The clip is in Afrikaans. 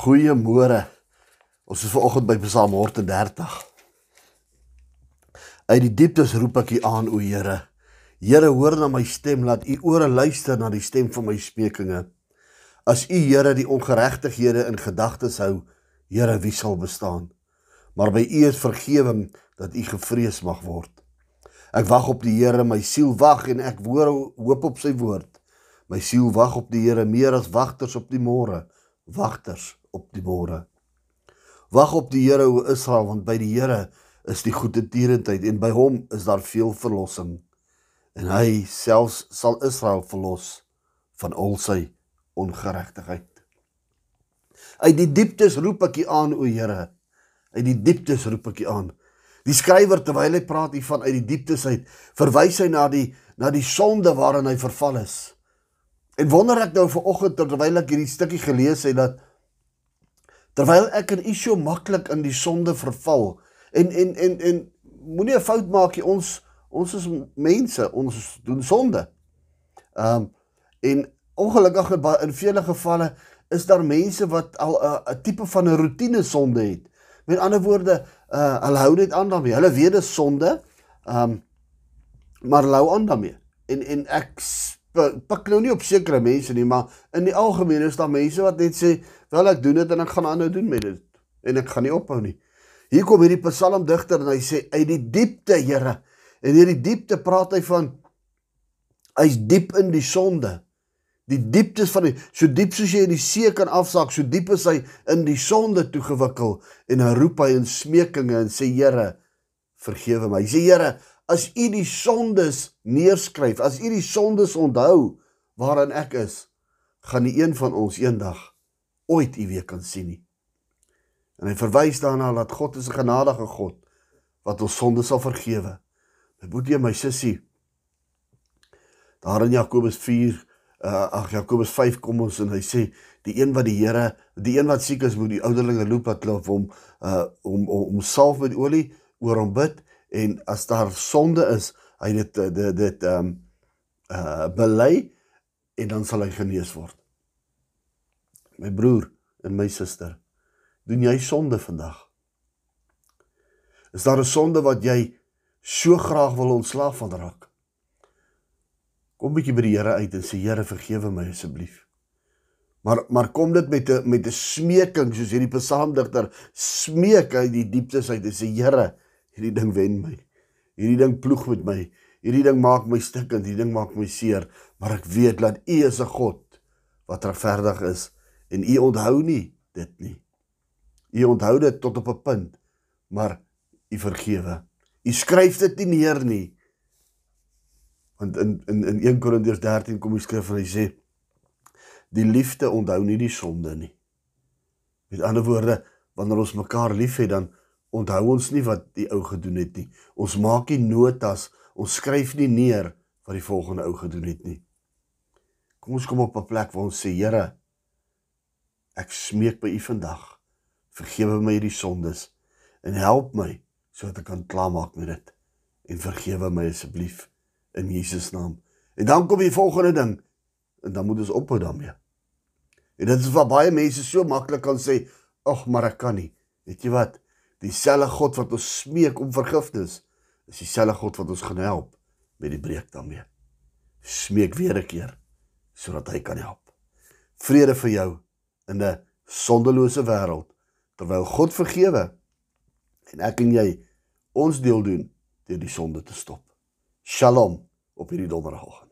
Goeiemôre. Ons is vanoggend by Psalm 130. Uit die dieptes roep ek U aan, o Here. Here, hoor na my stem, laat U ore luister na die stem van my smekinge. As U, Here, die ongeregtighede in gedagtes hou, Here, wie sal bestaan? Maar by U is vergewing dat U gevrees mag word. Ek wag op die Here, my siel wag en ek hoop op sy woord. My siel wag op die Here meer as wagters op die môre wagters op die môre. Wag op die Here o Israel want by die Here is die goeie tierendheid en by hom is daar veel verlossing. En hy selfs sal Israel verlos van al sy ongeregtigheid. Uit die dieptes roep ek U aan o Here. Uit die dieptes roep ek U aan. Die skrywer terwyl hy praat hier van uit die dieptes uit, verwys hy na die na die sonde waarin hy verval is. En wonder ek nou vanoggend terwyl ek hierdie stukkie gelees het dat terwyl ek en u so maklik in die sonde verval en en en en moenie 'n fout maak nie ons ons is mense ons doen sonde. Ehm um, en ongelukkig in vele gevalle is daar mense wat al 'n uh, tipe van 'n rotine sonde het. Met ander woorde, uh hulle hou net aan daarmee. Hulle weet dit sonde. Ehm um, maar hou aan daarmee. En en ek pik nou nie op sekere mense nie, maar in die algemeen is daar mense wat net sê, "Wel ek doen dit en ek gaan aanhou doen met dit en ek gaan nie ophou nie." Hier kom hierdie psalmdigter en hy sê uit die diepte, Here, en hierdie diepte praat hy van hy's diep in die sonde. Die dieptes van die so diep soos jy in die see kan afsak, so diep is hy in die sonde toegewikkel en hy roep hy in smekinge en sê Here, vergewe my. Hy sê Here, as u die sondes neerskryf, as u die sondes onthou waarin ek is, gaan nie een van ons eendag ooit u weer kan sien nie. En hy verwys daarna dat God is 'n genadige God wat ons sondes sal vergewe. My boetie en my sussie, daar in Jakobus 4 uh ag Jakobus 5 kom ons en hy sê die een wat die Here die een wat siek is moet die ouderlinge loop wat hulle hom uh om om salf met olie oor hom bid en as daar sonde is, hy dit dit dit ehm um, uh bely en dan sal hy genees word. My broer en my suster, doen jy sonde vandag? Is daar 'n sonde wat jy so graag wil ontslaaf van raak? Kom bietjie by die Here uit en sê Here vergewe my asseblief. Maar maar kom dit met 'n met 'n smeking soos hierdie psalmdigter smeek uit die dieptes uit en sê Here hierdie ding wen my. Hierdie ding ploeg met my. Hierdie ding maak my stikkend, hierdie ding maak my seer, maar ek weet dat U is 'n God wat regverdig is en U onthou nie dit nie. U onthou dit tot op 'n punt, maar U vergewe. U skryf dit nie neer nie. Want in in in 1 Korintiërs 13 kom die skrif en hy sê die liefde onthou nie die sonde nie. Met ander woorde, wanneer ons mekaar liefhet dan onthou ons nie wat die ou gedoen het nie. Ons maak nie notas, ons skryf nie neer wat die volgende ou gedoen het nie. Kom ons kom op 'n plek waar ons sê Here, ek smeek by U vandag. Vergewe my hierdie sondes en help my sodat ek kan klaarmaak met dit. En vergewe my asseblief in Jesus naam. En dan kom die volgende ding en dan moet ons ophou daarmee. En dit is wat baie mense so maklik kan sê, "Ag, maar ek kan nie." Weet jy wat? Dieselfde God wat ons smeek om vergifnis, is dieselfde God wat ons gaan help met die breek daarmee. Smeek weer 'n keer sodat hy kan help. Vrede vir jou in 'n sondelose wêreld terwyl God vergewe en ek en jy ons deel doen deur die sonde te stop. Shalom op hierdie donderdagoggend.